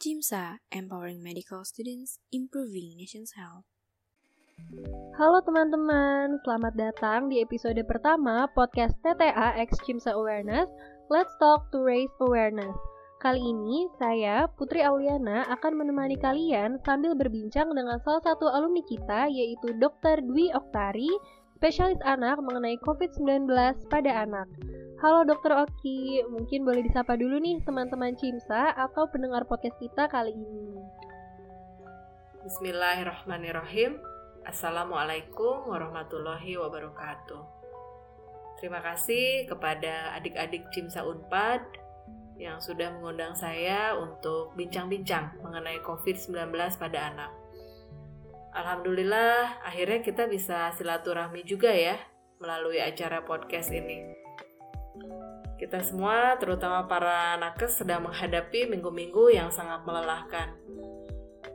JIMSA, Empowering Medical Students, Improving Nation's Health. Halo teman-teman, selamat datang di episode pertama podcast TTA X JIMSA Awareness, Let's Talk to Raise Awareness. Kali ini, saya, Putri Auliana, akan menemani kalian sambil berbincang dengan salah satu alumni kita, yaitu Dr. Dwi Oktari, spesialis anak mengenai COVID-19 pada anak. Halo Dokter Oki, mungkin boleh disapa dulu nih teman-teman Cimsa atau pendengar podcast kita kali ini. Bismillahirrahmanirrahim. Assalamualaikum warahmatullahi wabarakatuh. Terima kasih kepada adik-adik Cimsa Unpad yang sudah mengundang saya untuk bincang-bincang mengenai COVID-19 pada anak. Alhamdulillah, akhirnya kita bisa silaturahmi juga ya melalui acara podcast ini. Kita semua, terutama para nakes, sedang menghadapi minggu-minggu yang sangat melelahkan.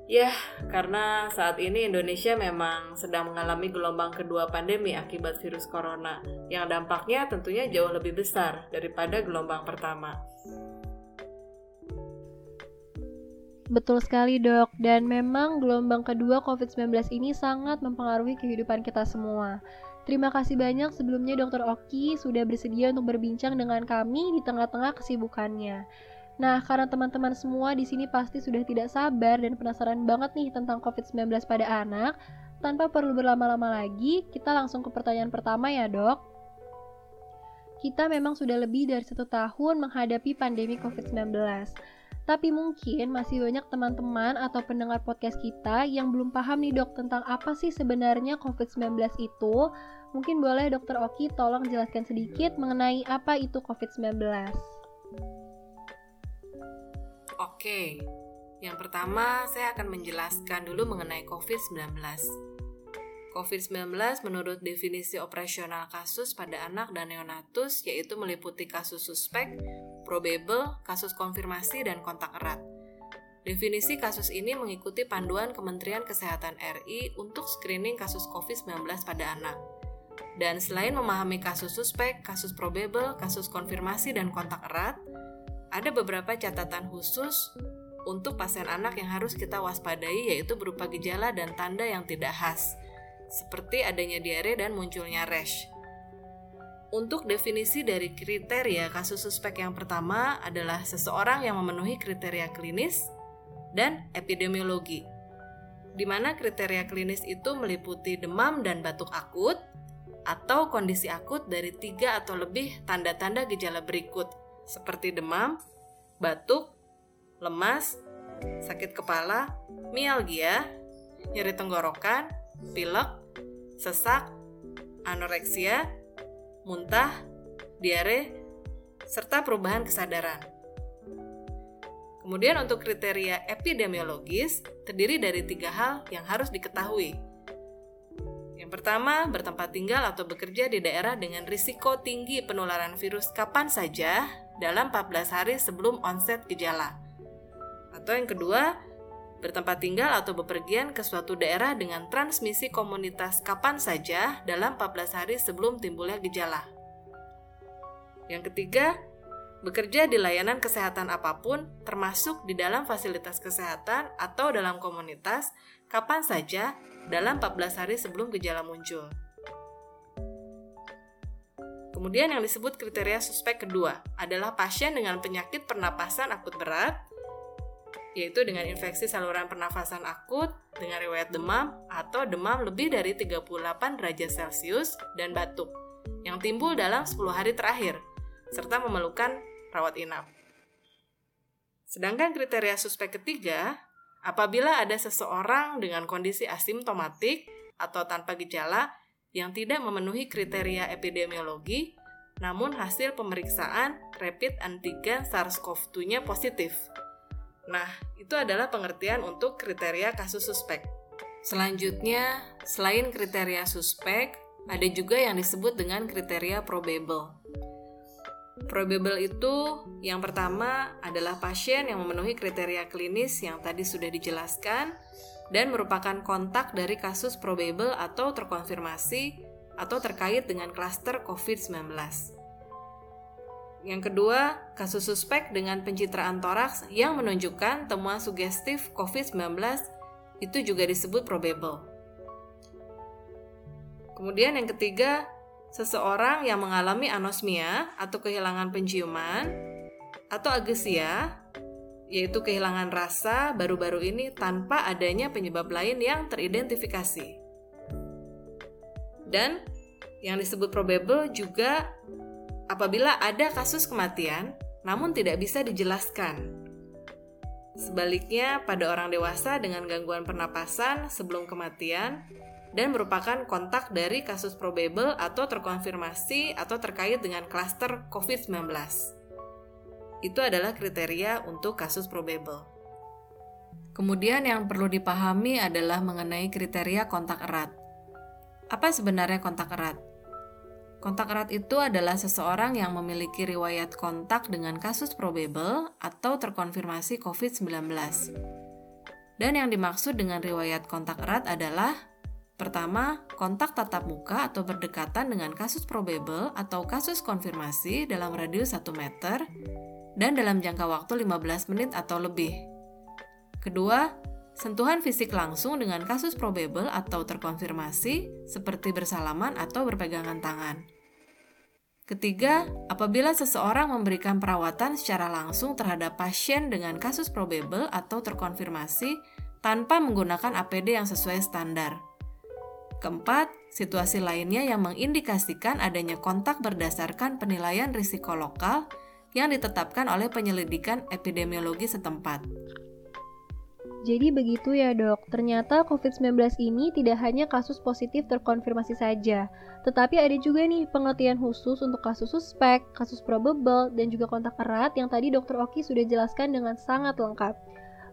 Ya, karena saat ini Indonesia memang sedang mengalami gelombang kedua pandemi akibat virus corona, yang dampaknya tentunya jauh lebih besar daripada gelombang pertama. Betul sekali dok, dan memang gelombang kedua COVID-19 ini sangat mempengaruhi kehidupan kita semua. Terima kasih banyak sebelumnya Dr. Oki sudah bersedia untuk berbincang dengan kami di tengah-tengah kesibukannya. Nah, karena teman-teman semua di sini pasti sudah tidak sabar dan penasaran banget nih tentang COVID-19 pada anak, tanpa perlu berlama-lama lagi, kita langsung ke pertanyaan pertama ya dok. Kita memang sudah lebih dari satu tahun menghadapi pandemi COVID-19. Tapi mungkin masih banyak teman-teman atau pendengar podcast kita yang belum paham nih dok tentang apa sih sebenarnya COVID-19 itu Mungkin boleh Dokter Oki tolong jelaskan sedikit mengenai apa itu COVID-19. Oke, yang pertama saya akan menjelaskan dulu mengenai COVID-19. COVID-19 menurut definisi operasional kasus pada anak dan neonatus yaitu meliputi kasus suspek, probable, kasus konfirmasi, dan kontak erat. Definisi kasus ini mengikuti panduan Kementerian Kesehatan RI untuk screening kasus COVID-19 pada anak. Dan selain memahami kasus suspek, kasus probable, kasus konfirmasi, dan kontak erat, ada beberapa catatan khusus untuk pasien anak yang harus kita waspadai yaitu berupa gejala dan tanda yang tidak khas, seperti adanya diare dan munculnya rash. Untuk definisi dari kriteria kasus suspek yang pertama adalah seseorang yang memenuhi kriteria klinis dan epidemiologi, di mana kriteria klinis itu meliputi demam dan batuk akut, atau kondisi akut dari tiga atau lebih tanda-tanda gejala berikut, seperti demam, batuk, lemas, sakit kepala, mialgia, nyeri tenggorokan, pilek, sesak, anoreksia, muntah, diare, serta perubahan kesadaran. Kemudian untuk kriteria epidemiologis terdiri dari tiga hal yang harus diketahui, yang pertama, bertempat tinggal atau bekerja di daerah dengan risiko tinggi penularan virus kapan saja dalam 14 hari sebelum onset gejala. Atau yang kedua, bertempat tinggal atau bepergian ke suatu daerah dengan transmisi komunitas kapan saja dalam 14 hari sebelum timbulnya gejala. Yang ketiga, bekerja di layanan kesehatan apa pun, termasuk di dalam fasilitas kesehatan atau dalam komunitas, kapan saja dalam 14 hari sebelum gejala muncul. Kemudian yang disebut kriteria suspek kedua adalah pasien dengan penyakit pernapasan akut berat, yaitu dengan infeksi saluran pernafasan akut dengan riwayat demam atau demam lebih dari 38 derajat Celcius dan batuk yang timbul dalam 10 hari terakhir, serta memerlukan rawat inap. Sedangkan kriteria suspek ketiga Apabila ada seseorang dengan kondisi asimptomatik atau tanpa gejala yang tidak memenuhi kriteria epidemiologi, namun hasil pemeriksaan rapid antigen SARS-CoV-2-nya positif. Nah, itu adalah pengertian untuk kriteria kasus suspek. Selanjutnya, selain kriteria suspek, ada juga yang disebut dengan kriteria probable. Probable itu yang pertama adalah pasien yang memenuhi kriteria klinis yang tadi sudah dijelaskan dan merupakan kontak dari kasus probable atau terkonfirmasi atau terkait dengan klaster COVID-19. Yang kedua, kasus suspek dengan pencitraan toraks yang menunjukkan temuan sugestif COVID-19 itu juga disebut probable. Kemudian yang ketiga, seseorang yang mengalami anosmia atau kehilangan penciuman atau agesia yaitu kehilangan rasa baru-baru ini tanpa adanya penyebab lain yang teridentifikasi. Dan yang disebut probable juga apabila ada kasus kematian namun tidak bisa dijelaskan. Sebaliknya, pada orang dewasa dengan gangguan pernapasan sebelum kematian dan merupakan kontak dari kasus probable atau terkonfirmasi atau terkait dengan klaster COVID-19. Itu adalah kriteria untuk kasus probable. Kemudian yang perlu dipahami adalah mengenai kriteria kontak erat. Apa sebenarnya kontak erat? Kontak erat itu adalah seseorang yang memiliki riwayat kontak dengan kasus probable atau terkonfirmasi COVID-19. Dan yang dimaksud dengan riwayat kontak erat adalah Pertama, kontak tatap muka atau berdekatan dengan kasus probable atau kasus konfirmasi dalam radius 1 meter dan dalam jangka waktu 15 menit atau lebih. Kedua, sentuhan fisik langsung dengan kasus probable atau terkonfirmasi seperti bersalaman atau berpegangan tangan. Ketiga, apabila seseorang memberikan perawatan secara langsung terhadap pasien dengan kasus probable atau terkonfirmasi tanpa menggunakan APD yang sesuai standar. Keempat, situasi lainnya yang mengindikasikan adanya kontak berdasarkan penilaian risiko lokal yang ditetapkan oleh penyelidikan epidemiologi setempat. Jadi begitu ya dok, ternyata COVID-19 ini tidak hanya kasus positif terkonfirmasi saja, tetapi ada juga nih pengertian khusus untuk kasus suspek, kasus probable, dan juga kontak erat yang tadi dokter Oki sudah jelaskan dengan sangat lengkap.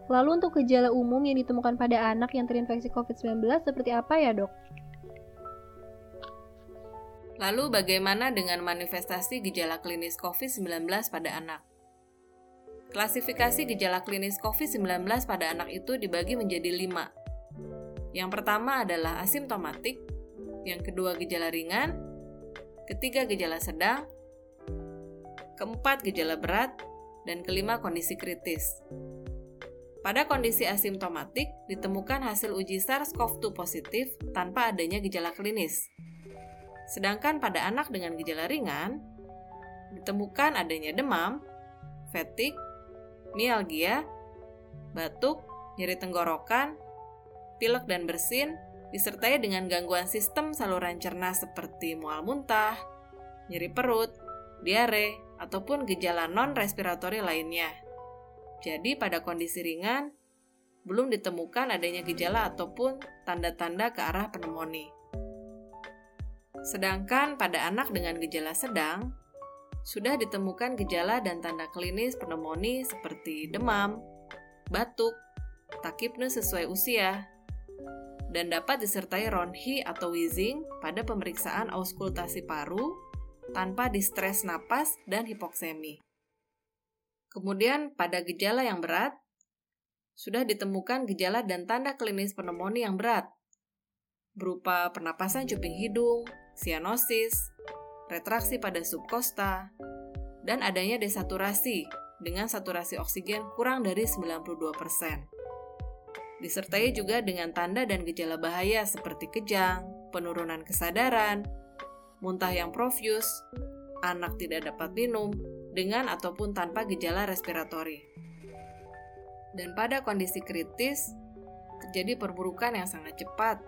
Lalu untuk gejala umum yang ditemukan pada anak yang terinfeksi COVID-19 seperti apa ya dok? Lalu bagaimana dengan manifestasi gejala klinis COVID-19 pada anak? Klasifikasi gejala klinis COVID-19 pada anak itu dibagi menjadi lima. Yang pertama adalah asimptomatik, yang kedua gejala ringan, ketiga gejala sedang, keempat gejala berat, dan kelima kondisi kritis. Pada kondisi asimptomatik, ditemukan hasil uji SARS-CoV-2 positif tanpa adanya gejala klinis. Sedangkan pada anak dengan gejala ringan, ditemukan adanya demam, fatigue, mialgia, batuk, nyeri tenggorokan, pilek dan bersin, disertai dengan gangguan sistem saluran cerna seperti mual muntah, nyeri perut, diare, ataupun gejala non-respiratori lainnya. Jadi pada kondisi ringan, belum ditemukan adanya gejala ataupun tanda-tanda ke arah pneumonia. Sedangkan pada anak dengan gejala sedang, sudah ditemukan gejala dan tanda klinis pneumonia seperti demam, batuk, takipne sesuai usia, dan dapat disertai ronhi atau wheezing pada pemeriksaan auskultasi paru tanpa distres napas dan hipoksemi. Kemudian pada gejala yang berat, sudah ditemukan gejala dan tanda klinis pneumonia yang berat, berupa pernapasan cuping hidung, sianosis, retraksi pada subkosta, dan adanya desaturasi dengan saturasi oksigen kurang dari 92%. Disertai juga dengan tanda dan gejala bahaya seperti kejang, penurunan kesadaran, muntah yang profuse, anak tidak dapat minum, dengan ataupun tanpa gejala respiratori. Dan pada kondisi kritis, terjadi perburukan yang sangat cepat,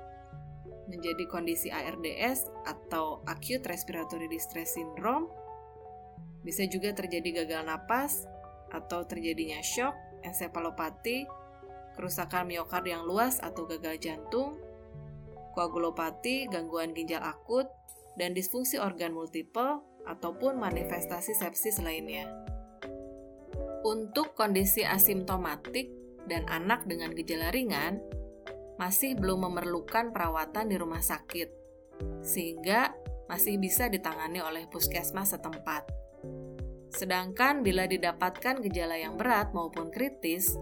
menjadi kondisi ARDS atau Acute Respiratory Distress Syndrome. Bisa juga terjadi gagal napas atau terjadinya shock, ensepalopati, kerusakan miokard yang luas atau gagal jantung, koagulopati, gangguan ginjal akut, dan disfungsi organ multiple ataupun manifestasi sepsis lainnya. Untuk kondisi asimptomatik dan anak dengan gejala ringan, masih belum memerlukan perawatan di rumah sakit, sehingga masih bisa ditangani oleh puskesmas setempat. Sedangkan bila didapatkan gejala yang berat maupun kritis,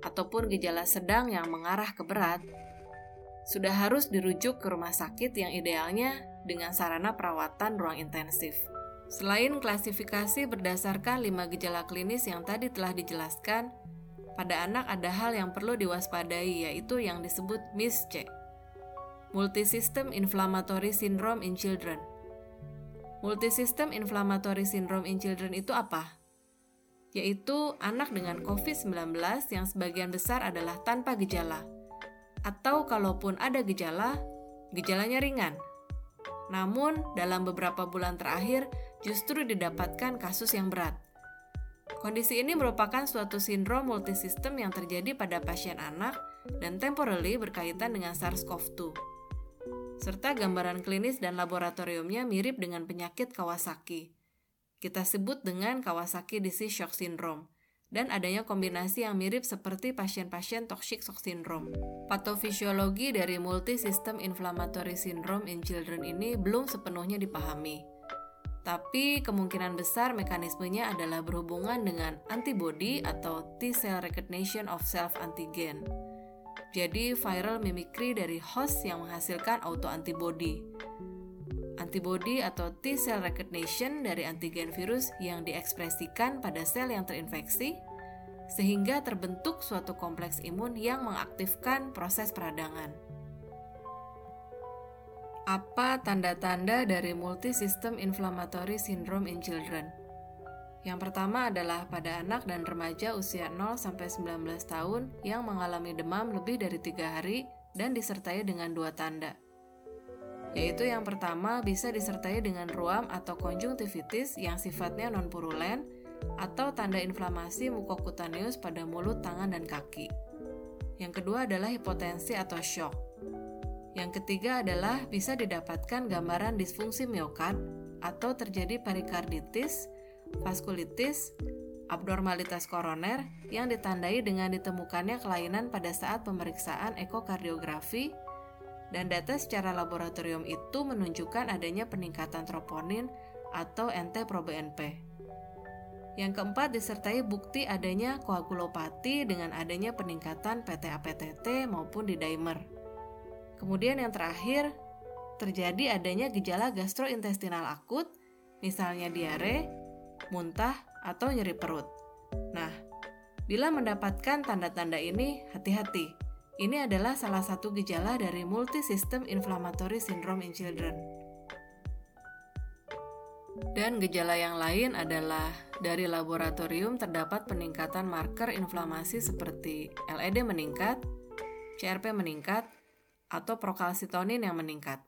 ataupun gejala sedang yang mengarah ke berat, sudah harus dirujuk ke rumah sakit yang idealnya dengan sarana perawatan ruang intensif. Selain klasifikasi berdasarkan lima gejala klinis yang tadi telah dijelaskan, pada anak ada hal yang perlu diwaspadai yaitu yang disebut MIS-C. Multisystem Inflammatory Syndrome in Children. Multisystem Inflammatory Syndrome in Children itu apa? Yaitu anak dengan COVID-19 yang sebagian besar adalah tanpa gejala. Atau kalaupun ada gejala, gejalanya ringan. Namun, dalam beberapa bulan terakhir justru didapatkan kasus yang berat. Kondisi ini merupakan suatu sindrom multisistem yang terjadi pada pasien anak dan temporally berkaitan dengan SARS-CoV-2. Serta gambaran klinis dan laboratoriumnya mirip dengan penyakit Kawasaki. Kita sebut dengan Kawasaki Disease Shock Syndrome dan adanya kombinasi yang mirip seperti pasien-pasien toxic shock syndrome. Patofisiologi dari multisystem inflammatory syndrome in children ini belum sepenuhnya dipahami. Tapi kemungkinan besar mekanismenya adalah berhubungan dengan antibody atau T-cell recognition of self-antigen. Jadi viral mimicry dari host yang menghasilkan autoantibody. Antibody atau T-cell recognition dari antigen virus yang diekspresikan pada sel yang terinfeksi sehingga terbentuk suatu kompleks imun yang mengaktifkan proses peradangan. Apa tanda-tanda dari multisystem inflammatory syndrome in children? Yang pertama adalah pada anak dan remaja usia 0 19 tahun yang mengalami demam lebih dari tiga hari dan disertai dengan dua tanda. Yaitu yang pertama bisa disertai dengan ruam atau konjungtivitis yang sifatnya non-purulen atau tanda inflamasi mukokutaneus pada mulut, tangan, dan kaki. Yang kedua adalah hipotensi atau shock yang ketiga adalah bisa didapatkan gambaran disfungsi miokard atau terjadi perikarditis, vaskulitis, abnormalitas koroner yang ditandai dengan ditemukannya kelainan pada saat pemeriksaan ekokardiografi dan data secara laboratorium itu menunjukkan adanya peningkatan troponin atau NT-proBNP. Yang keempat disertai bukti adanya koagulopati dengan adanya peningkatan PTA-PTT maupun di dimer. Kemudian yang terakhir, terjadi adanya gejala gastrointestinal akut, misalnya diare, muntah, atau nyeri perut. Nah, bila mendapatkan tanda-tanda ini, hati-hati. Ini adalah salah satu gejala dari multisystem inflammatory syndrome in children. Dan gejala yang lain adalah dari laboratorium terdapat peningkatan marker inflamasi seperti LED meningkat, CRP meningkat, atau prokalsitonin yang meningkat,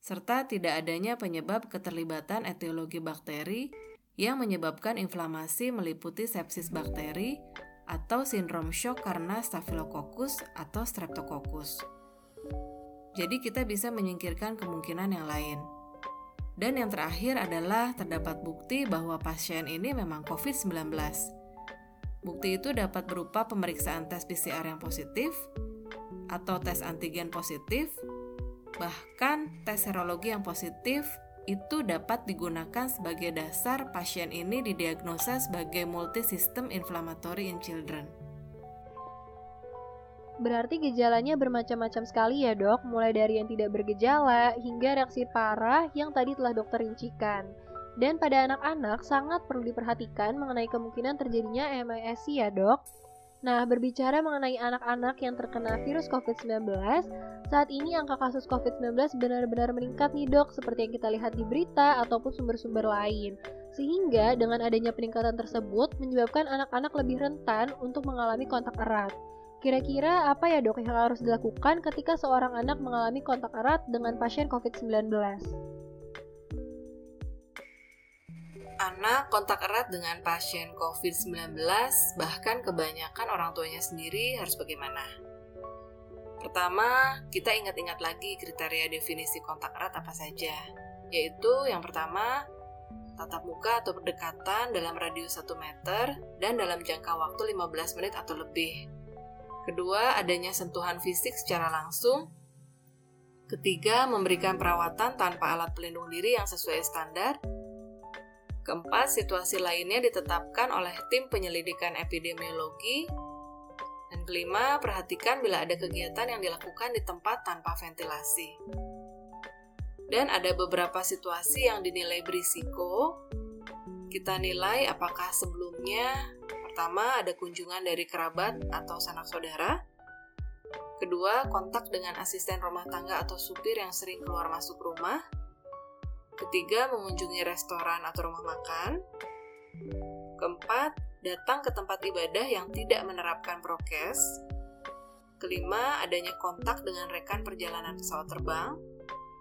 serta tidak adanya penyebab keterlibatan etiologi bakteri yang menyebabkan inflamasi meliputi sepsis bakteri atau sindrom shock karena Staphylococcus atau Streptococcus. Jadi kita bisa menyingkirkan kemungkinan yang lain. Dan yang terakhir adalah terdapat bukti bahwa pasien ini memang COVID-19. Bukti itu dapat berupa pemeriksaan tes PCR yang positif, atau tes antigen positif, bahkan tes serologi yang positif itu dapat digunakan sebagai dasar pasien ini didiagnosa sebagai multisystem inflammatory in children. Berarti gejalanya bermacam-macam sekali ya dok, mulai dari yang tidak bergejala hingga reaksi parah yang tadi telah dokter rincikan. Dan pada anak-anak sangat perlu diperhatikan mengenai kemungkinan terjadinya MIS-C ya dok. Nah, berbicara mengenai anak-anak yang terkena virus COVID-19, saat ini angka kasus COVID-19 benar-benar meningkat nih dok, seperti yang kita lihat di berita ataupun sumber-sumber lain. Sehingga dengan adanya peningkatan tersebut menyebabkan anak-anak lebih rentan untuk mengalami kontak erat. Kira-kira apa ya dok yang harus dilakukan ketika seorang anak mengalami kontak erat dengan pasien COVID-19? Anak kontak erat dengan pasien COVID-19, bahkan kebanyakan orang tuanya sendiri harus bagaimana? Pertama, kita ingat-ingat lagi kriteria definisi kontak erat apa saja, yaitu yang pertama, tatap muka atau berdekatan dalam radius 1 meter dan dalam jangka waktu 15 menit atau lebih. Kedua, adanya sentuhan fisik secara langsung. Ketiga, memberikan perawatan tanpa alat pelindung diri yang sesuai standar. Keempat, situasi lainnya ditetapkan oleh tim penyelidikan epidemiologi. Dan kelima, perhatikan bila ada kegiatan yang dilakukan di tempat tanpa ventilasi. Dan ada beberapa situasi yang dinilai berisiko. Kita nilai apakah sebelumnya pertama ada kunjungan dari kerabat atau sanak saudara. Kedua, kontak dengan asisten rumah tangga atau supir yang sering keluar masuk rumah. Ketiga, mengunjungi restoran atau rumah makan. Keempat, datang ke tempat ibadah yang tidak menerapkan prokes. Kelima, adanya kontak dengan rekan perjalanan pesawat terbang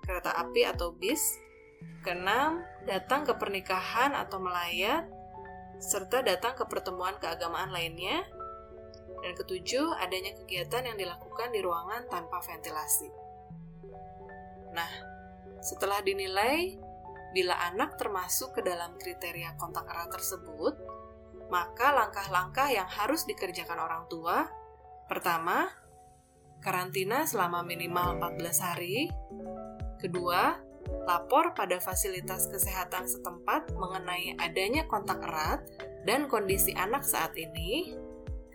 kereta api atau bis. Keenam, datang ke pernikahan atau melayat, serta datang ke pertemuan keagamaan lainnya. Dan ketujuh, adanya kegiatan yang dilakukan di ruangan tanpa ventilasi. Nah, setelah dinilai, bila anak termasuk ke dalam kriteria kontak erat tersebut, maka langkah-langkah yang harus dikerjakan orang tua, pertama, karantina selama minimal 14 hari, Kedua, lapor pada fasilitas kesehatan setempat mengenai adanya kontak erat dan kondisi anak saat ini.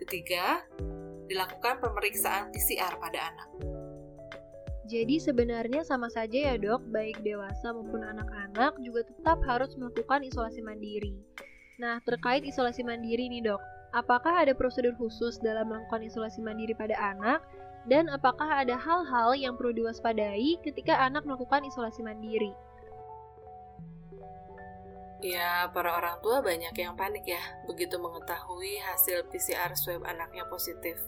Ketiga, dilakukan pemeriksaan PCR pada anak. Jadi sebenarnya sama saja ya dok, baik dewasa maupun anak-anak juga tetap harus melakukan isolasi mandiri. Nah, terkait isolasi mandiri nih dok, apakah ada prosedur khusus dalam melakukan isolasi mandiri pada anak dan apakah ada hal-hal yang perlu diwaspadai ketika anak melakukan isolasi mandiri? Ya, para orang tua banyak yang panik ya begitu mengetahui hasil PCR swab anaknya positif.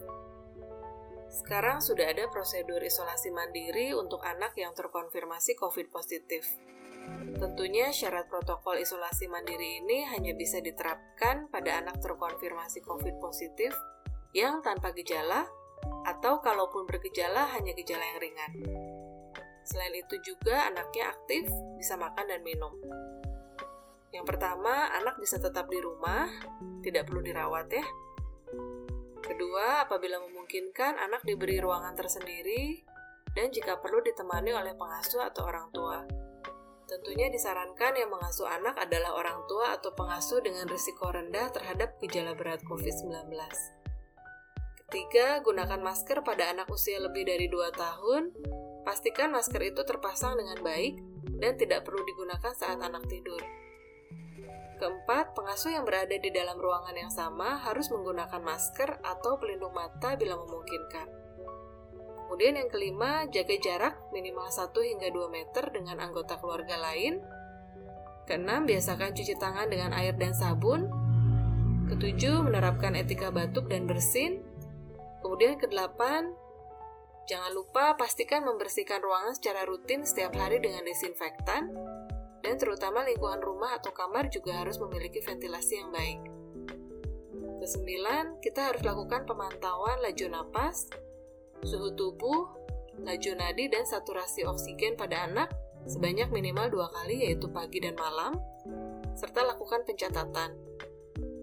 Sekarang sudah ada prosedur isolasi mandiri untuk anak yang terkonfirmasi COVID positif. Tentunya syarat protokol isolasi mandiri ini hanya bisa diterapkan pada anak terkonfirmasi COVID positif yang tanpa gejala atau kalaupun bergejala hanya gejala yang ringan. Selain itu juga anaknya aktif, bisa makan dan minum. Yang pertama, anak bisa tetap di rumah, tidak perlu dirawat ya. Kedua, apabila memungkinkan, anak diberi ruangan tersendiri dan jika perlu ditemani oleh pengasuh atau orang tua. Tentunya disarankan yang mengasuh anak adalah orang tua atau pengasuh dengan risiko rendah terhadap gejala berat COVID-19. Ketiga, gunakan masker pada anak usia lebih dari 2 tahun. Pastikan masker itu terpasang dengan baik dan tidak perlu digunakan saat anak tidur. Keempat, pengasuh yang berada di dalam ruangan yang sama harus menggunakan masker atau pelindung mata bila memungkinkan. Kemudian yang kelima, jaga jarak minimal 1 hingga 2 meter dengan anggota keluarga lain. Keenam, biasakan cuci tangan dengan air dan sabun. Ketujuh, menerapkan etika batuk dan bersin. Kemudian kedelapan, jangan lupa pastikan membersihkan ruangan secara rutin setiap hari dengan desinfektan, dan terutama lingkungan rumah atau kamar juga harus memiliki ventilasi yang baik. Kesembilan, kita harus lakukan pemantauan laju napas, suhu tubuh, laju nadi, dan saturasi oksigen pada anak sebanyak minimal dua kali yaitu pagi dan malam, serta lakukan pencatatan.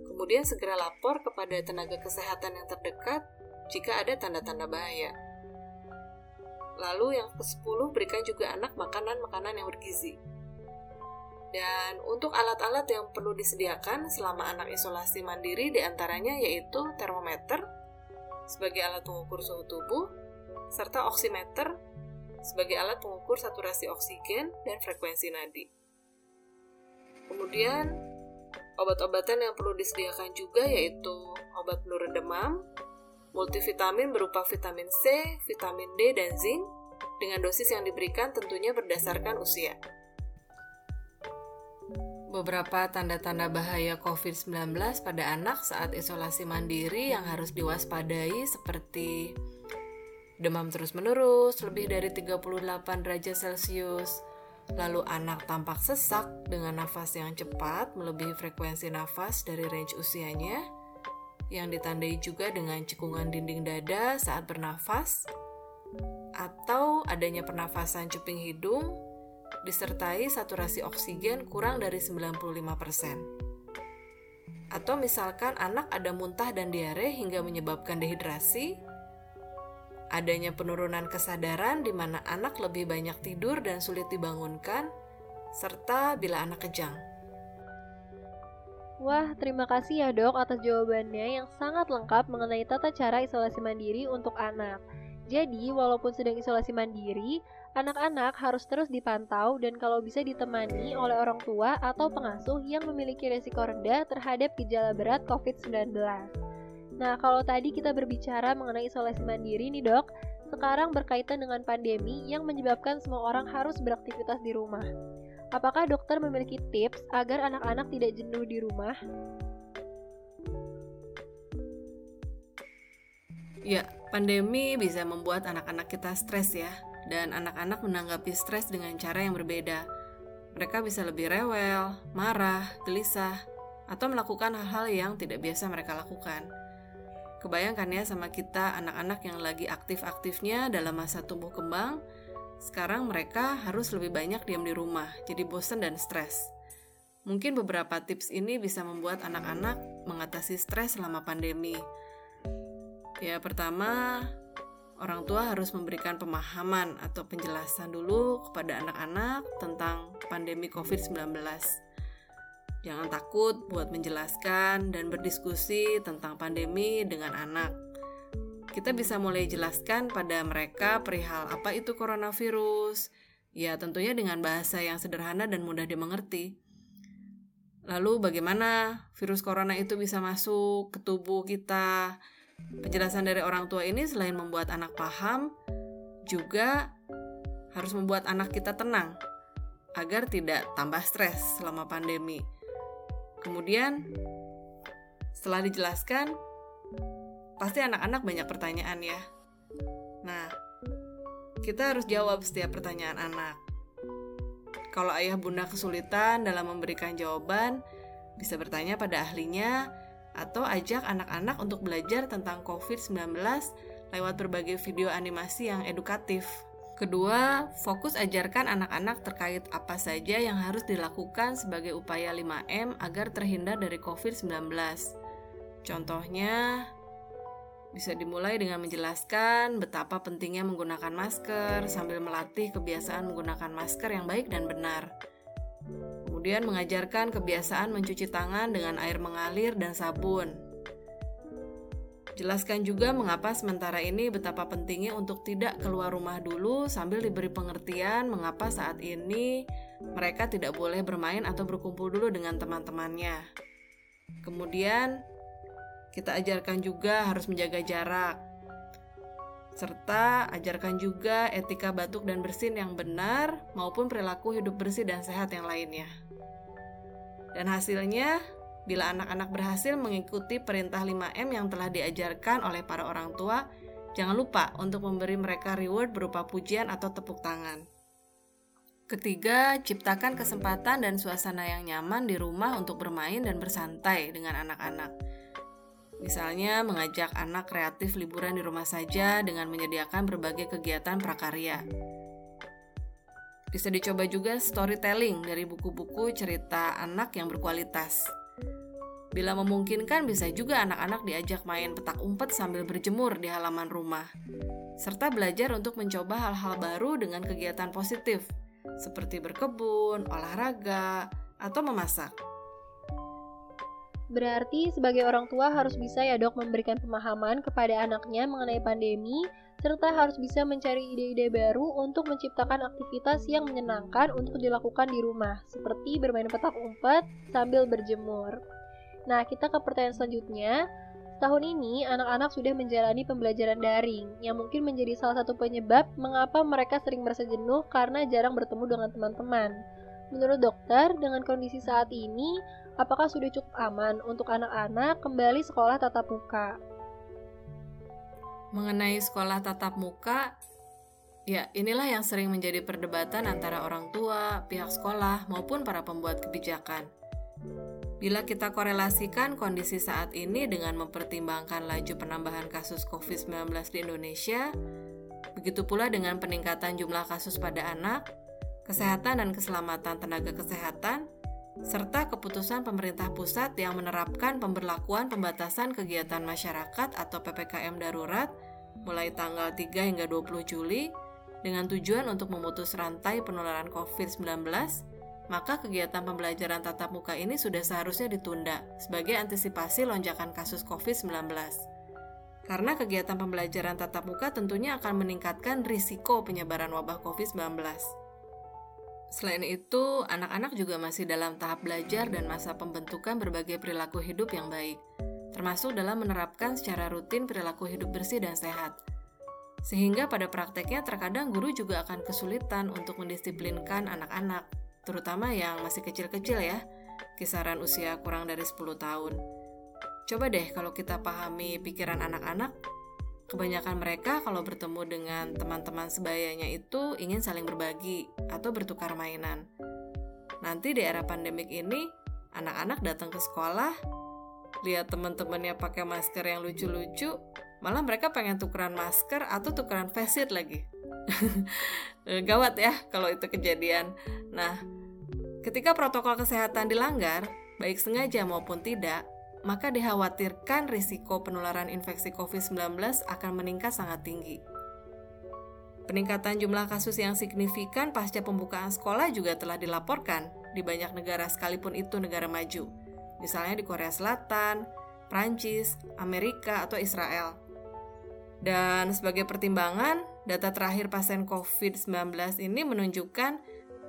Kemudian segera lapor kepada tenaga kesehatan yang terdekat jika ada tanda-tanda bahaya. Lalu yang ke-10 berikan juga anak makanan-makanan yang bergizi. Dan untuk alat-alat yang perlu disediakan selama anak isolasi mandiri di antaranya yaitu termometer sebagai alat pengukur suhu tubuh, serta oximeter sebagai alat pengukur saturasi oksigen dan frekuensi nadi. Kemudian, obat-obatan yang perlu disediakan juga yaitu obat penurun demam, multivitamin berupa vitamin C, vitamin D, dan zinc dengan dosis yang diberikan tentunya berdasarkan usia. Beberapa tanda-tanda bahaya COVID-19 pada anak saat isolasi mandiri yang harus diwaspadai seperti demam terus-menerus lebih dari 38 derajat Celcius, lalu anak tampak sesak dengan nafas yang cepat melebihi frekuensi nafas dari range usianya, yang ditandai juga dengan cekungan dinding dada saat bernafas, atau adanya pernafasan cuping hidung, disertai saturasi oksigen kurang dari 95%. Atau misalkan anak ada muntah dan diare hingga menyebabkan dehidrasi, adanya penurunan kesadaran di mana anak lebih banyak tidur dan sulit dibangunkan, serta bila anak kejang. Wah, terima kasih ya dok atas jawabannya yang sangat lengkap mengenai tata cara isolasi mandiri untuk anak. Jadi, walaupun sedang isolasi mandiri, Anak-anak harus terus dipantau dan kalau bisa ditemani oleh orang tua atau pengasuh yang memiliki resiko rendah terhadap gejala berat COVID-19. Nah, kalau tadi kita berbicara mengenai isolasi mandiri nih dok, sekarang berkaitan dengan pandemi yang menyebabkan semua orang harus beraktivitas di rumah. Apakah dokter memiliki tips agar anak-anak tidak jenuh di rumah? Ya, pandemi bisa membuat anak-anak kita stres ya dan anak-anak menanggapi stres dengan cara yang berbeda. Mereka bisa lebih rewel, marah, gelisah, atau melakukan hal-hal yang tidak biasa mereka lakukan. Kebayangkan ya sama kita anak-anak yang lagi aktif-aktifnya dalam masa tumbuh kembang, sekarang mereka harus lebih banyak diam di rumah, jadi bosan dan stres. Mungkin beberapa tips ini bisa membuat anak-anak mengatasi stres selama pandemi. Ya, pertama, orang tua harus memberikan pemahaman atau penjelasan dulu kepada anak-anak tentang pandemi COVID-19. Jangan takut buat menjelaskan dan berdiskusi tentang pandemi dengan anak. Kita bisa mulai jelaskan pada mereka perihal apa itu coronavirus, ya tentunya dengan bahasa yang sederhana dan mudah dimengerti. Lalu bagaimana virus corona itu bisa masuk ke tubuh kita, Penjelasan dari orang tua ini selain membuat anak paham, juga harus membuat anak kita tenang agar tidak tambah stres selama pandemi. Kemudian, setelah dijelaskan, pasti anak-anak banyak pertanyaan ya. Nah, kita harus jawab setiap pertanyaan anak. Kalau ayah bunda kesulitan dalam memberikan jawaban, bisa bertanya pada ahlinya atau ajak anak-anak untuk belajar tentang COVID-19 lewat berbagai video animasi yang edukatif. Kedua, fokus ajarkan anak-anak terkait apa saja yang harus dilakukan sebagai upaya 5M agar terhindar dari COVID-19. Contohnya, bisa dimulai dengan menjelaskan betapa pentingnya menggunakan masker sambil melatih kebiasaan menggunakan masker yang baik dan benar. Kemudian mengajarkan kebiasaan mencuci tangan dengan air mengalir dan sabun. Jelaskan juga mengapa sementara ini betapa pentingnya untuk tidak keluar rumah dulu sambil diberi pengertian mengapa saat ini mereka tidak boleh bermain atau berkumpul dulu dengan teman-temannya. Kemudian, kita ajarkan juga harus menjaga jarak, serta ajarkan juga etika batuk dan bersin yang benar maupun perilaku hidup bersih dan sehat yang lainnya. Dan hasilnya, bila anak-anak berhasil mengikuti perintah 5M yang telah diajarkan oleh para orang tua, jangan lupa untuk memberi mereka reward berupa pujian atau tepuk tangan. Ketiga, ciptakan kesempatan dan suasana yang nyaman di rumah untuk bermain dan bersantai dengan anak-anak. Misalnya, mengajak anak kreatif liburan di rumah saja dengan menyediakan berbagai kegiatan prakarya. Bisa dicoba juga storytelling dari buku-buku cerita anak yang berkualitas. Bila memungkinkan, bisa juga anak-anak diajak main petak umpet sambil berjemur di halaman rumah, serta belajar untuk mencoba hal-hal baru dengan kegiatan positif, seperti berkebun, olahraga, atau memasak. Berarti sebagai orang tua harus bisa ya dok memberikan pemahaman kepada anaknya mengenai pandemi serta harus bisa mencari ide-ide baru untuk menciptakan aktivitas yang menyenangkan untuk dilakukan di rumah, seperti bermain petak umpet sambil berjemur. Nah, kita ke pertanyaan selanjutnya. Tahun ini, anak-anak sudah menjalani pembelajaran daring, yang mungkin menjadi salah satu penyebab mengapa mereka sering merasa jenuh karena jarang bertemu dengan teman-teman. Menurut dokter, dengan kondisi saat ini, apakah sudah cukup aman untuk anak-anak kembali sekolah tatap muka? Mengenai sekolah tatap muka, ya inilah yang sering menjadi perdebatan antara orang tua, pihak sekolah, maupun para pembuat kebijakan. Bila kita korelasikan kondisi saat ini dengan mempertimbangkan laju penambahan kasus COVID-19 di Indonesia, begitu pula dengan peningkatan jumlah kasus pada anak, kesehatan dan keselamatan tenaga kesehatan, serta keputusan pemerintah pusat yang menerapkan pemberlakuan pembatasan kegiatan masyarakat atau PPKM darurat mulai tanggal 3 hingga 20 Juli dengan tujuan untuk memutus rantai penularan COVID-19, maka kegiatan pembelajaran tatap muka ini sudah seharusnya ditunda sebagai antisipasi lonjakan kasus COVID-19. Karena kegiatan pembelajaran tatap muka tentunya akan meningkatkan risiko penyebaran wabah COVID-19. Selain itu, anak-anak juga masih dalam tahap belajar dan masa pembentukan berbagai perilaku hidup yang baik, termasuk dalam menerapkan secara rutin perilaku hidup bersih dan sehat. Sehingga pada prakteknya terkadang guru juga akan kesulitan untuk mendisiplinkan anak-anak, terutama yang masih kecil-kecil ya, kisaran usia kurang dari 10 tahun. Coba deh kalau kita pahami pikiran anak-anak, Kebanyakan mereka kalau bertemu dengan teman-teman sebayanya itu ingin saling berbagi atau bertukar mainan. Nanti di era pandemik ini, anak-anak datang ke sekolah, lihat teman-temannya pakai masker yang lucu-lucu, malah mereka pengen tukeran masker atau tukeran face sheet lagi. Gawat ya kalau itu kejadian. Nah, ketika protokol kesehatan dilanggar, baik sengaja maupun tidak, maka dikhawatirkan risiko penularan infeksi COVID-19 akan meningkat sangat tinggi. Peningkatan jumlah kasus yang signifikan pasca pembukaan sekolah juga telah dilaporkan di banyak negara sekalipun itu negara maju, misalnya di Korea Selatan, Prancis, Amerika, atau Israel. Dan sebagai pertimbangan, data terakhir pasien COVID-19 ini menunjukkan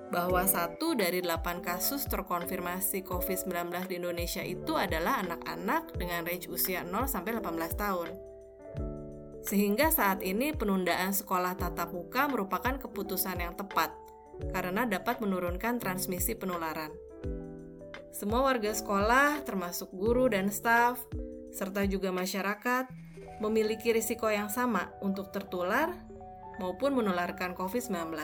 bahwa satu dari delapan kasus terkonfirmasi COVID-19 di Indonesia itu adalah anak-anak dengan range usia 0 sampai 18 tahun. Sehingga saat ini penundaan sekolah tatap muka merupakan keputusan yang tepat karena dapat menurunkan transmisi penularan. Semua warga sekolah, termasuk guru dan staf, serta juga masyarakat, memiliki risiko yang sama untuk tertular maupun menularkan COVID-19.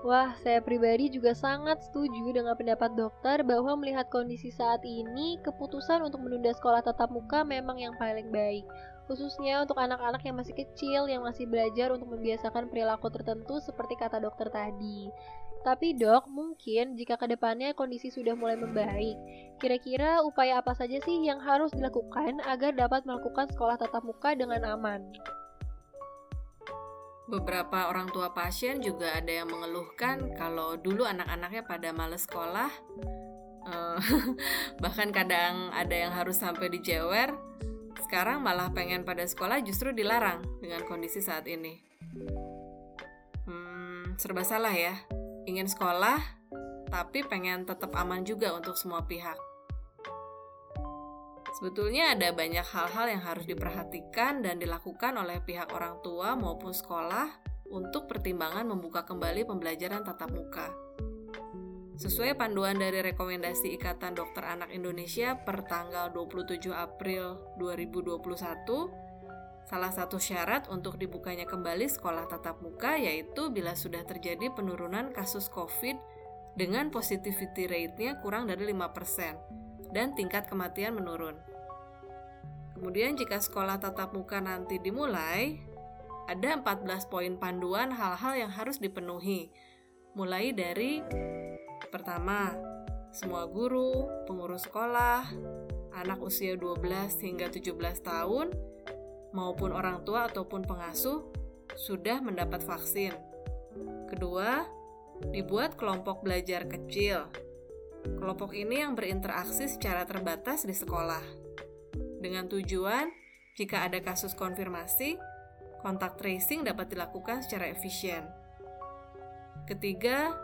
Wah, saya pribadi juga sangat setuju dengan pendapat dokter bahwa melihat kondisi saat ini, keputusan untuk menunda sekolah tatap muka memang yang paling baik. Khususnya untuk anak-anak yang masih kecil, yang masih belajar untuk membiasakan perilaku tertentu seperti kata dokter tadi. Tapi dok, mungkin jika ke depannya kondisi sudah mulai membaik, kira-kira upaya apa saja sih yang harus dilakukan agar dapat melakukan sekolah tatap muka dengan aman? Beberapa orang tua pasien juga ada yang mengeluhkan kalau dulu anak-anaknya pada males sekolah, uh, bahkan kadang ada yang harus sampai dijewer. Sekarang malah pengen pada sekolah justru dilarang dengan kondisi saat ini. Hmm, serba salah ya. Ingin sekolah, tapi pengen tetap aman juga untuk semua pihak. Sebetulnya ada banyak hal-hal yang harus diperhatikan dan dilakukan oleh pihak orang tua maupun sekolah untuk pertimbangan membuka kembali pembelajaran tatap muka. Sesuai panduan dari rekomendasi Ikatan Dokter Anak Indonesia per tanggal 27 April 2021, salah satu syarat untuk dibukanya kembali sekolah tatap muka yaitu bila sudah terjadi penurunan kasus COVID dengan positivity rate-nya kurang dari 5%, dan tingkat kematian menurun. Kemudian jika sekolah tatap muka nanti dimulai, ada 14 poin panduan hal-hal yang harus dipenuhi. Mulai dari pertama, semua guru, pengurus sekolah, anak usia 12 hingga 17 tahun, maupun orang tua ataupun pengasuh sudah mendapat vaksin. Kedua, dibuat kelompok belajar kecil Kelompok ini yang berinteraksi secara terbatas di sekolah. Dengan tujuan, jika ada kasus konfirmasi, kontak tracing dapat dilakukan secara efisien. Ketiga,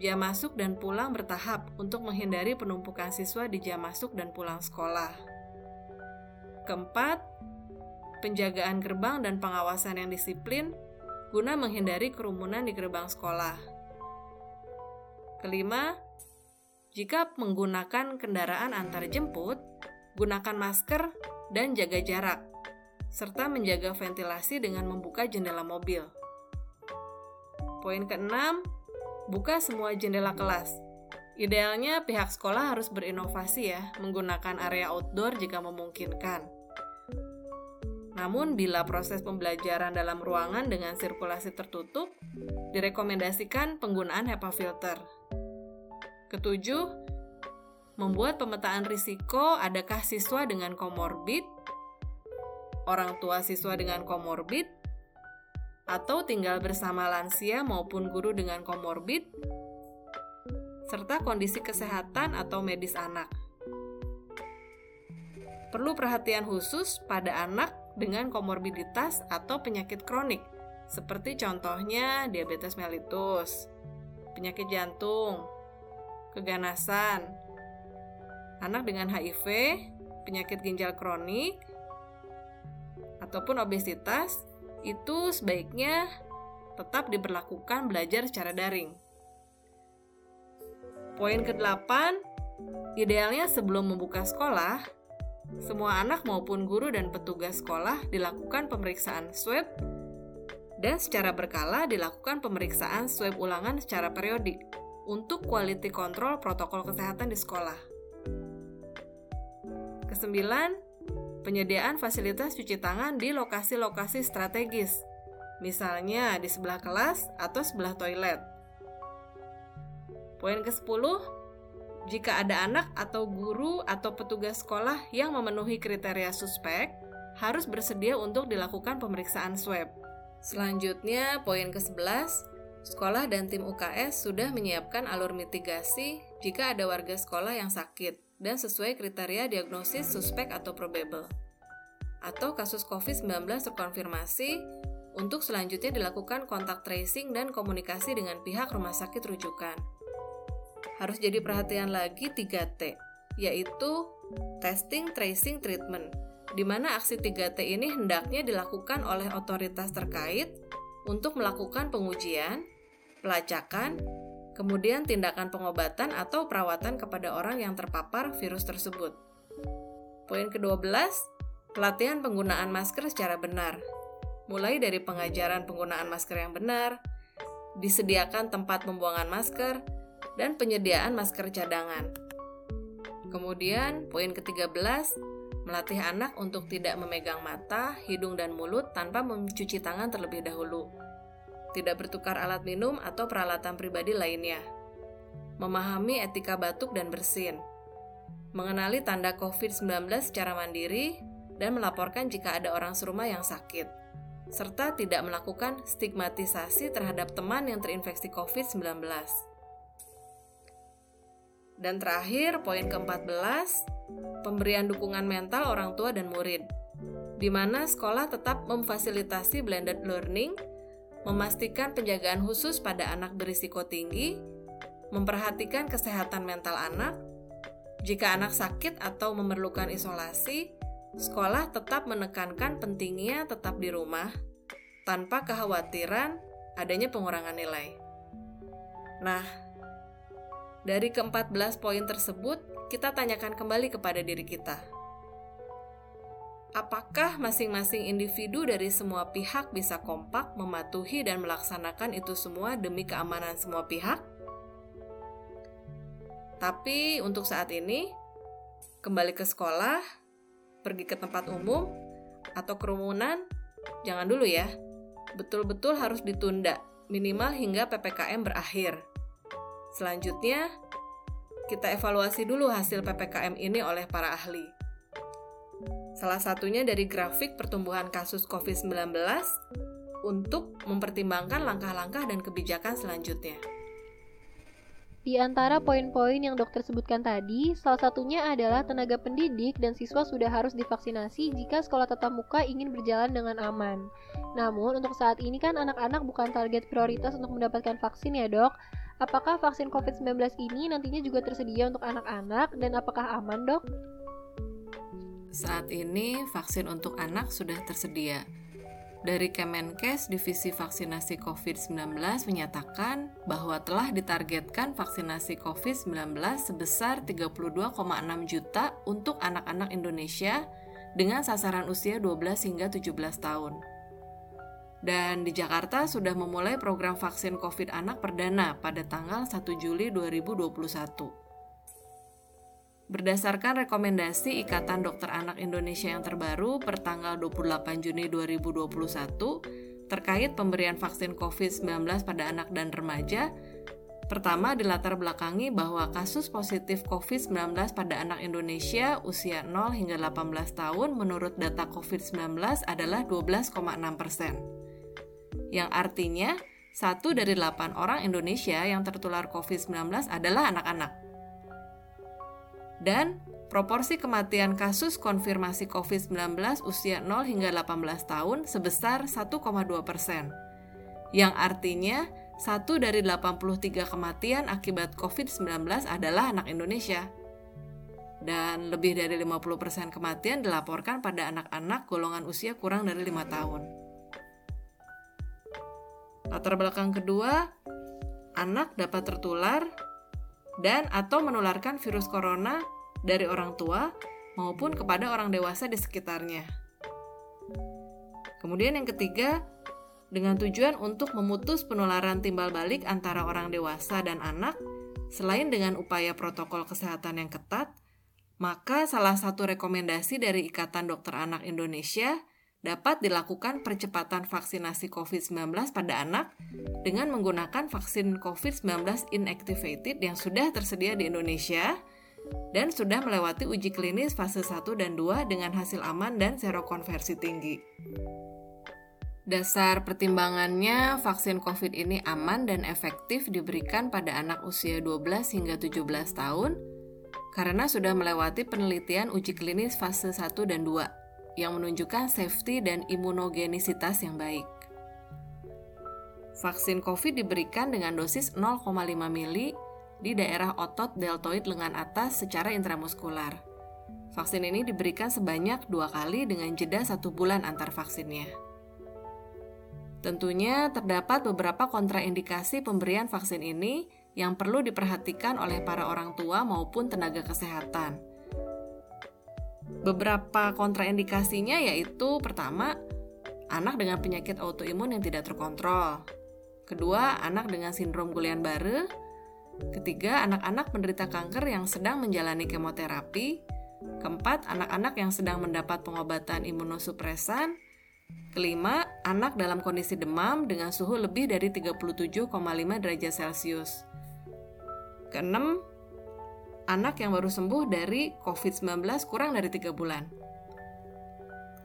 jam masuk dan pulang bertahap untuk menghindari penumpukan siswa di jam masuk dan pulang sekolah. Keempat, penjagaan gerbang dan pengawasan yang disiplin guna menghindari kerumunan di gerbang sekolah. Kelima, jika menggunakan kendaraan antar jemput, gunakan masker dan jaga jarak, serta menjaga ventilasi dengan membuka jendela mobil. Poin keenam, buka semua jendela kelas. Idealnya pihak sekolah harus berinovasi ya, menggunakan area outdoor jika memungkinkan. Namun bila proses pembelajaran dalam ruangan dengan sirkulasi tertutup, direkomendasikan penggunaan HEPA filter Ketujuh, membuat pemetaan risiko adakah siswa dengan komorbid, orang tua siswa dengan komorbid, atau tinggal bersama lansia maupun guru dengan komorbid, serta kondisi kesehatan atau medis anak. perlu perhatian khusus pada anak dengan komorbiditas atau penyakit kronik, seperti contohnya diabetes mellitus, penyakit jantung, keganasan, anak dengan HIV, penyakit ginjal kronik, ataupun obesitas, itu sebaiknya tetap diberlakukan belajar secara daring. Poin ke-8, idealnya sebelum membuka sekolah, semua anak maupun guru dan petugas sekolah dilakukan pemeriksaan swab dan secara berkala dilakukan pemeriksaan swab ulangan secara periodik untuk quality control protokol kesehatan di sekolah. Kesembilan, penyediaan fasilitas cuci tangan di lokasi-lokasi strategis, misalnya di sebelah kelas atau sebelah toilet. Poin ke-10, jika ada anak atau guru atau petugas sekolah yang memenuhi kriteria suspek, harus bersedia untuk dilakukan pemeriksaan swab. Selanjutnya, poin ke-11, sekolah dan tim UKS sudah menyiapkan alur mitigasi jika ada warga sekolah yang sakit dan sesuai kriteria diagnosis suspek atau probable. Atau kasus COVID-19 terkonfirmasi, untuk selanjutnya dilakukan kontak tracing dan komunikasi dengan pihak rumah sakit rujukan harus jadi perhatian lagi 3T, yaitu testing, tracing, treatment, di mana aksi 3T ini hendaknya dilakukan oleh otoritas terkait untuk melakukan pengujian, pelacakan, kemudian tindakan pengobatan atau perawatan kepada orang yang terpapar virus tersebut. Poin ke-12, pelatihan penggunaan masker secara benar. Mulai dari pengajaran penggunaan masker yang benar, disediakan tempat pembuangan masker, dan penyediaan masker cadangan. Kemudian, poin ke-13, melatih anak untuk tidak memegang mata, hidung, dan mulut tanpa mencuci tangan terlebih dahulu. Tidak bertukar alat minum atau peralatan pribadi lainnya. Memahami etika batuk dan bersin. Mengenali tanda COVID-19 secara mandiri dan melaporkan jika ada orang serumah yang sakit. Serta tidak melakukan stigmatisasi terhadap teman yang terinfeksi COVID-19. Dan terakhir, poin ke-14, pemberian dukungan mental orang tua dan murid, di mana sekolah tetap memfasilitasi blended learning, memastikan penjagaan khusus pada anak berisiko tinggi, memperhatikan kesehatan mental anak, jika anak sakit atau memerlukan isolasi, sekolah tetap menekankan pentingnya tetap di rumah tanpa kekhawatiran adanya pengurangan nilai. Nah, dari ke-14 poin tersebut, kita tanyakan kembali kepada diri kita. Apakah masing-masing individu dari semua pihak bisa kompak mematuhi dan melaksanakan itu semua demi keamanan semua pihak? Tapi untuk saat ini, kembali ke sekolah, pergi ke tempat umum, atau kerumunan, jangan dulu ya. Betul-betul harus ditunda, minimal hingga PPKM berakhir. Selanjutnya, kita evaluasi dulu hasil PPKM ini oleh para ahli. Salah satunya dari grafik pertumbuhan kasus COVID-19 untuk mempertimbangkan langkah-langkah dan kebijakan selanjutnya. Di antara poin-poin yang dokter sebutkan tadi, salah satunya adalah tenaga pendidik dan siswa sudah harus divaksinasi jika sekolah tatap muka ingin berjalan dengan aman. Namun, untuk saat ini kan anak-anak bukan target prioritas untuk mendapatkan vaksin ya dok, Apakah vaksin COVID-19 ini nantinya juga tersedia untuk anak-anak dan apakah aman, Dok? Saat ini vaksin untuk anak sudah tersedia. Dari Kemenkes, Divisi Vaksinasi COVID-19 menyatakan bahwa telah ditargetkan vaksinasi COVID-19 sebesar 32,6 juta untuk anak-anak Indonesia dengan sasaran usia 12 hingga 17 tahun. Dan di Jakarta sudah memulai program vaksin COVID anak perdana pada tanggal 1 Juli 2021. Berdasarkan rekomendasi Ikatan Dokter Anak Indonesia yang terbaru per tanggal 28 Juni 2021 terkait pemberian vaksin COVID-19 pada anak dan remaja, Pertama, dilatar belakangi bahwa kasus positif COVID-19 pada anak Indonesia usia 0 hingga 18 tahun menurut data COVID-19 adalah 12,6 persen yang artinya satu dari delapan orang Indonesia yang tertular COVID-19 adalah anak-anak. Dan proporsi kematian kasus konfirmasi COVID-19 usia 0 hingga 18 tahun sebesar 1,2 persen, yang artinya satu dari 83 kematian akibat COVID-19 adalah anak Indonesia. Dan lebih dari 50% kematian dilaporkan pada anak-anak golongan usia kurang dari 5 tahun. Latar belakang kedua, anak dapat tertular dan atau menularkan virus corona dari orang tua maupun kepada orang dewasa di sekitarnya. Kemudian yang ketiga, dengan tujuan untuk memutus penularan timbal balik antara orang dewasa dan anak, selain dengan upaya protokol kesehatan yang ketat, maka salah satu rekomendasi dari Ikatan Dokter Anak Indonesia dapat dilakukan percepatan vaksinasi COVID-19 pada anak dengan menggunakan vaksin COVID-19 inactivated yang sudah tersedia di Indonesia dan sudah melewati uji klinis fase 1 dan 2 dengan hasil aman dan serokonversi tinggi. Dasar pertimbangannya, vaksin COVID ini aman dan efektif diberikan pada anak usia 12 hingga 17 tahun karena sudah melewati penelitian uji klinis fase 1 dan 2 yang menunjukkan safety dan imunogenisitas yang baik. Vaksin COVID diberikan dengan dosis 0,5 mili di daerah otot deltoid lengan atas secara intramuskular. Vaksin ini diberikan sebanyak dua kali dengan jeda satu bulan antar vaksinnya. Tentunya terdapat beberapa kontraindikasi pemberian vaksin ini yang perlu diperhatikan oleh para orang tua maupun tenaga kesehatan. Beberapa kontraindikasinya yaitu pertama, anak dengan penyakit autoimun yang tidak terkontrol. Kedua, anak dengan sindrom Guillain-Barré Ketiga, anak-anak penderita kanker yang sedang menjalani kemoterapi. Keempat, anak-anak yang sedang mendapat pengobatan imunosupresan. Kelima, anak dalam kondisi demam dengan suhu lebih dari 37,5 derajat Celcius. Keenam, anak yang baru sembuh dari COVID-19 kurang dari 3 bulan.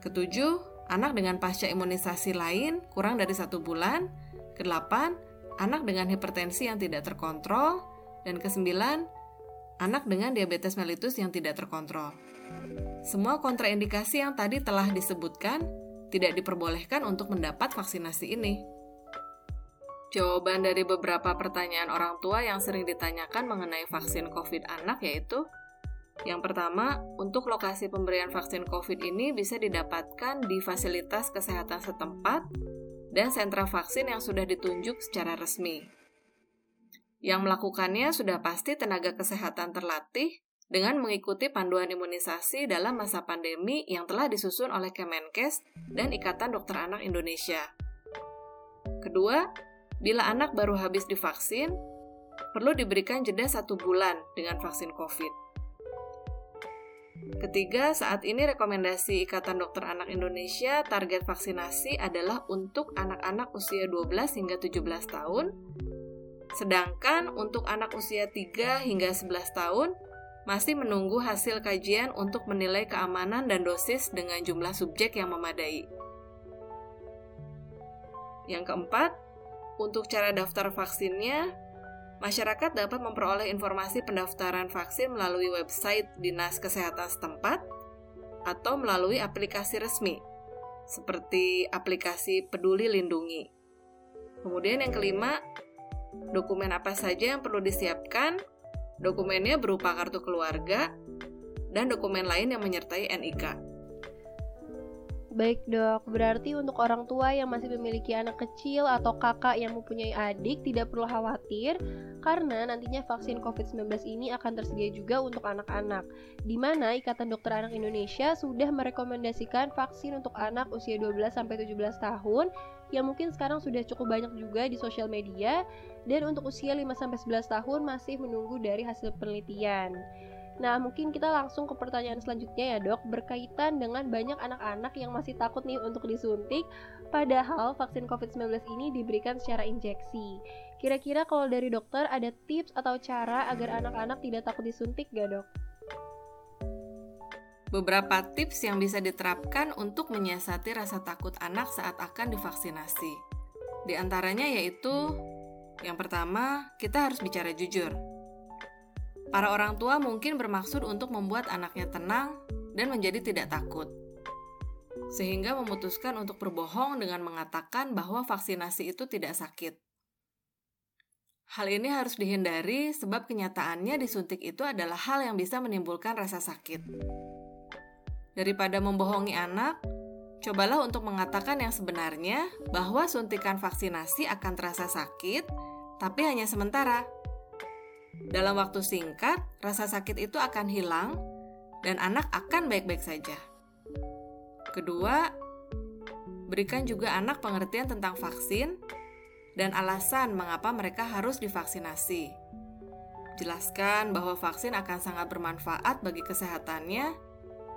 Ketujuh, anak dengan pasca imunisasi lain kurang dari satu bulan. Kedelapan, anak dengan hipertensi yang tidak terkontrol, dan kesembilan, anak dengan diabetes mellitus yang tidak terkontrol. Semua kontraindikasi yang tadi telah disebutkan tidak diperbolehkan untuk mendapat vaksinasi ini. Jawaban dari beberapa pertanyaan orang tua yang sering ditanyakan mengenai vaksin COVID anak yaitu yang pertama, untuk lokasi pemberian vaksin COVID ini bisa didapatkan di fasilitas kesehatan setempat dan sentra vaksin yang sudah ditunjuk secara resmi. Yang melakukannya sudah pasti tenaga kesehatan terlatih dengan mengikuti panduan imunisasi dalam masa pandemi yang telah disusun oleh Kemenkes dan Ikatan Dokter Anak Indonesia. Kedua, bila anak baru habis divaksin, perlu diberikan jeda satu bulan dengan vaksin COVID. Ketiga, saat ini rekomendasi Ikatan Dokter Anak Indonesia target vaksinasi adalah untuk anak-anak usia 12 hingga 17 tahun. Sedangkan untuk anak usia 3 hingga 11 tahun masih menunggu hasil kajian untuk menilai keamanan dan dosis dengan jumlah subjek yang memadai. Yang keempat, untuk cara daftar vaksinnya, Masyarakat dapat memperoleh informasi pendaftaran vaksin melalui website Dinas Kesehatan setempat atau melalui aplikasi resmi, seperti aplikasi Peduli Lindungi. Kemudian yang kelima, dokumen apa saja yang perlu disiapkan? Dokumennya berupa kartu keluarga dan dokumen lain yang menyertai NIK. Baik dok, berarti untuk orang tua yang masih memiliki anak kecil atau kakak yang mempunyai adik tidak perlu khawatir karena nantinya vaksin COVID-19 ini akan tersedia juga untuk anak-anak di mana Ikatan Dokter Anak Indonesia sudah merekomendasikan vaksin untuk anak usia 12-17 tahun yang mungkin sekarang sudah cukup banyak juga di sosial media dan untuk usia 5-11 tahun masih menunggu dari hasil penelitian. Nah, mungkin kita langsung ke pertanyaan selanjutnya ya, Dok, berkaitan dengan banyak anak-anak yang masih takut nih untuk disuntik, padahal vaksin COVID-19 ini diberikan secara injeksi. Kira-kira kalau dari dokter ada tips atau cara agar anak-anak tidak takut disuntik gak, Dok? Beberapa tips yang bisa diterapkan untuk menyiasati rasa takut anak saat akan divaksinasi. Di antaranya yaitu yang pertama, kita harus bicara jujur Para orang tua mungkin bermaksud untuk membuat anaknya tenang dan menjadi tidak takut, sehingga memutuskan untuk berbohong dengan mengatakan bahwa vaksinasi itu tidak sakit. Hal ini harus dihindari sebab kenyataannya disuntik itu adalah hal yang bisa menimbulkan rasa sakit. Daripada membohongi anak, cobalah untuk mengatakan yang sebenarnya bahwa suntikan vaksinasi akan terasa sakit, tapi hanya sementara dalam waktu singkat, rasa sakit itu akan hilang dan anak akan baik-baik saja. Kedua, berikan juga anak pengertian tentang vaksin dan alasan mengapa mereka harus divaksinasi. Jelaskan bahwa vaksin akan sangat bermanfaat bagi kesehatannya,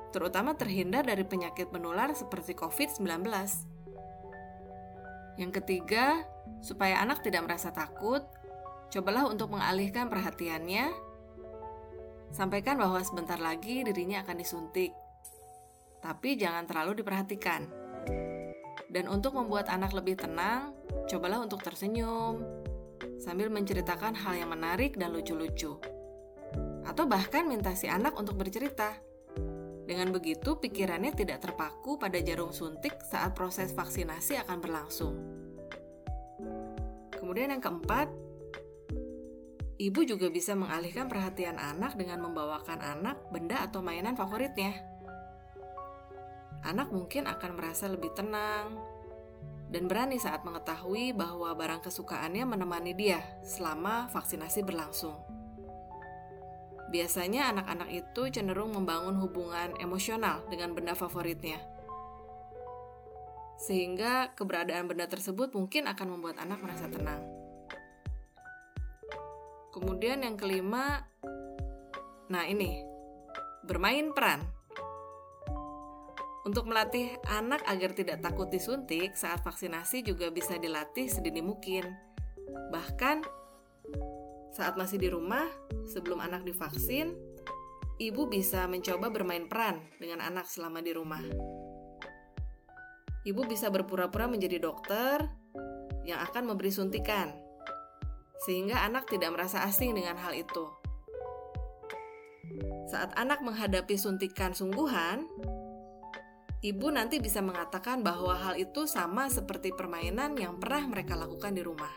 terutama terhindar dari penyakit menular seperti COVID-19. Yang ketiga, supaya anak tidak merasa takut, Cobalah untuk mengalihkan perhatiannya. Sampaikan bahwa sebentar lagi dirinya akan disuntik. Tapi jangan terlalu diperhatikan. Dan untuk membuat anak lebih tenang, cobalah untuk tersenyum sambil menceritakan hal yang menarik dan lucu-lucu. Atau bahkan minta si anak untuk bercerita. Dengan begitu, pikirannya tidak terpaku pada jarum suntik saat proses vaksinasi akan berlangsung. Kemudian yang keempat, Ibu juga bisa mengalihkan perhatian anak dengan membawakan anak benda atau mainan favoritnya. Anak mungkin akan merasa lebih tenang dan berani saat mengetahui bahwa barang kesukaannya menemani dia selama vaksinasi berlangsung. Biasanya anak-anak itu cenderung membangun hubungan emosional dengan benda favoritnya. Sehingga keberadaan benda tersebut mungkin akan membuat anak merasa tenang. Kemudian yang kelima, nah ini, bermain peran. Untuk melatih anak agar tidak takut disuntik saat vaksinasi juga bisa dilatih sedini mungkin. Bahkan saat masih di rumah, sebelum anak divaksin, ibu bisa mencoba bermain peran dengan anak selama di rumah. Ibu bisa berpura-pura menjadi dokter yang akan memberi suntikan sehingga anak tidak merasa asing dengan hal itu. Saat anak menghadapi suntikan sungguhan, ibu nanti bisa mengatakan bahwa hal itu sama seperti permainan yang pernah mereka lakukan di rumah.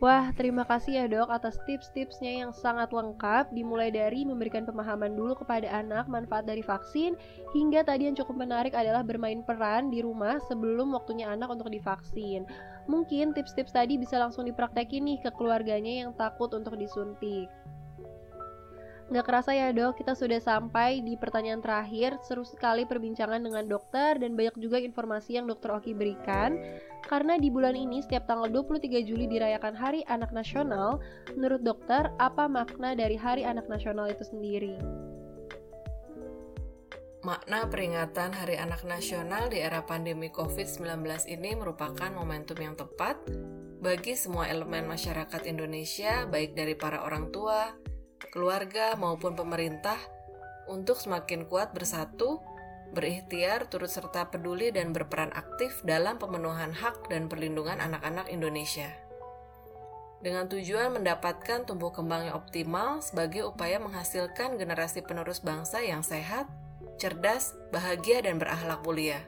Wah, terima kasih ya dok atas tips-tipsnya yang sangat lengkap Dimulai dari memberikan pemahaman dulu kepada anak manfaat dari vaksin Hingga tadi yang cukup menarik adalah bermain peran di rumah sebelum waktunya anak untuk divaksin Mungkin tips-tips tadi bisa langsung dipraktekin nih ke keluarganya yang takut untuk disuntik. Nggak kerasa ya dok, kita sudah sampai di pertanyaan terakhir. Seru sekali perbincangan dengan dokter dan banyak juga informasi yang dokter Oki berikan. Karena di bulan ini setiap tanggal 23 Juli dirayakan Hari Anak Nasional Menurut dokter, apa makna dari Hari Anak Nasional itu sendiri? Makna peringatan Hari Anak Nasional di era pandemi COVID-19 ini merupakan momentum yang tepat bagi semua elemen masyarakat Indonesia, baik dari para orang tua, keluarga maupun pemerintah untuk semakin kuat bersatu, berikhtiar, turut serta peduli dan berperan aktif dalam pemenuhan hak dan perlindungan anak-anak Indonesia. Dengan tujuan mendapatkan tumbuh kembang yang optimal sebagai upaya menghasilkan generasi penerus bangsa yang sehat, cerdas, bahagia, dan berakhlak mulia.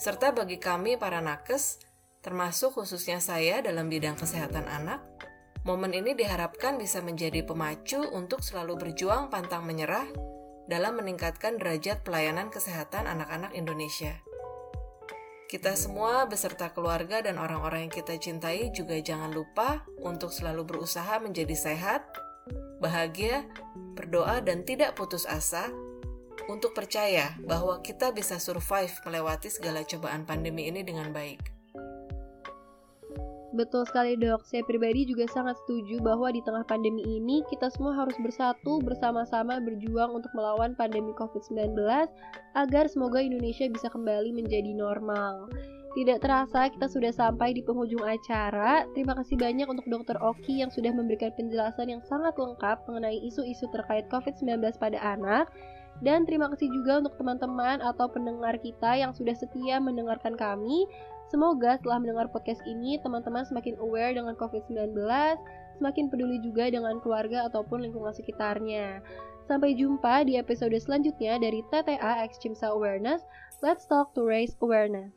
Serta bagi kami para nakes, termasuk khususnya saya dalam bidang kesehatan anak, Momen ini diharapkan bisa menjadi pemacu untuk selalu berjuang pantang menyerah dalam meningkatkan derajat pelayanan kesehatan anak-anak Indonesia. Kita semua beserta keluarga dan orang-orang yang kita cintai juga jangan lupa untuk selalu berusaha menjadi sehat, bahagia, berdoa, dan tidak putus asa untuk percaya bahwa kita bisa survive melewati segala cobaan pandemi ini dengan baik. Betul sekali dok, saya pribadi juga sangat setuju bahwa di tengah pandemi ini kita semua harus bersatu bersama-sama berjuang untuk melawan pandemi COVID-19 agar semoga Indonesia bisa kembali menjadi normal. Tidak terasa kita sudah sampai di penghujung acara. Terima kasih banyak untuk Dr. Oki yang sudah memberikan penjelasan yang sangat lengkap mengenai isu-isu terkait COVID-19 pada anak. Dan terima kasih juga untuk teman-teman atau pendengar kita yang sudah setia mendengarkan kami. Semoga setelah mendengar podcast ini, teman-teman semakin aware dengan COVID-19, semakin peduli juga dengan keluarga ataupun lingkungan sekitarnya. Sampai jumpa di episode selanjutnya dari TTA X Chimsa Awareness. Let's talk to raise awareness.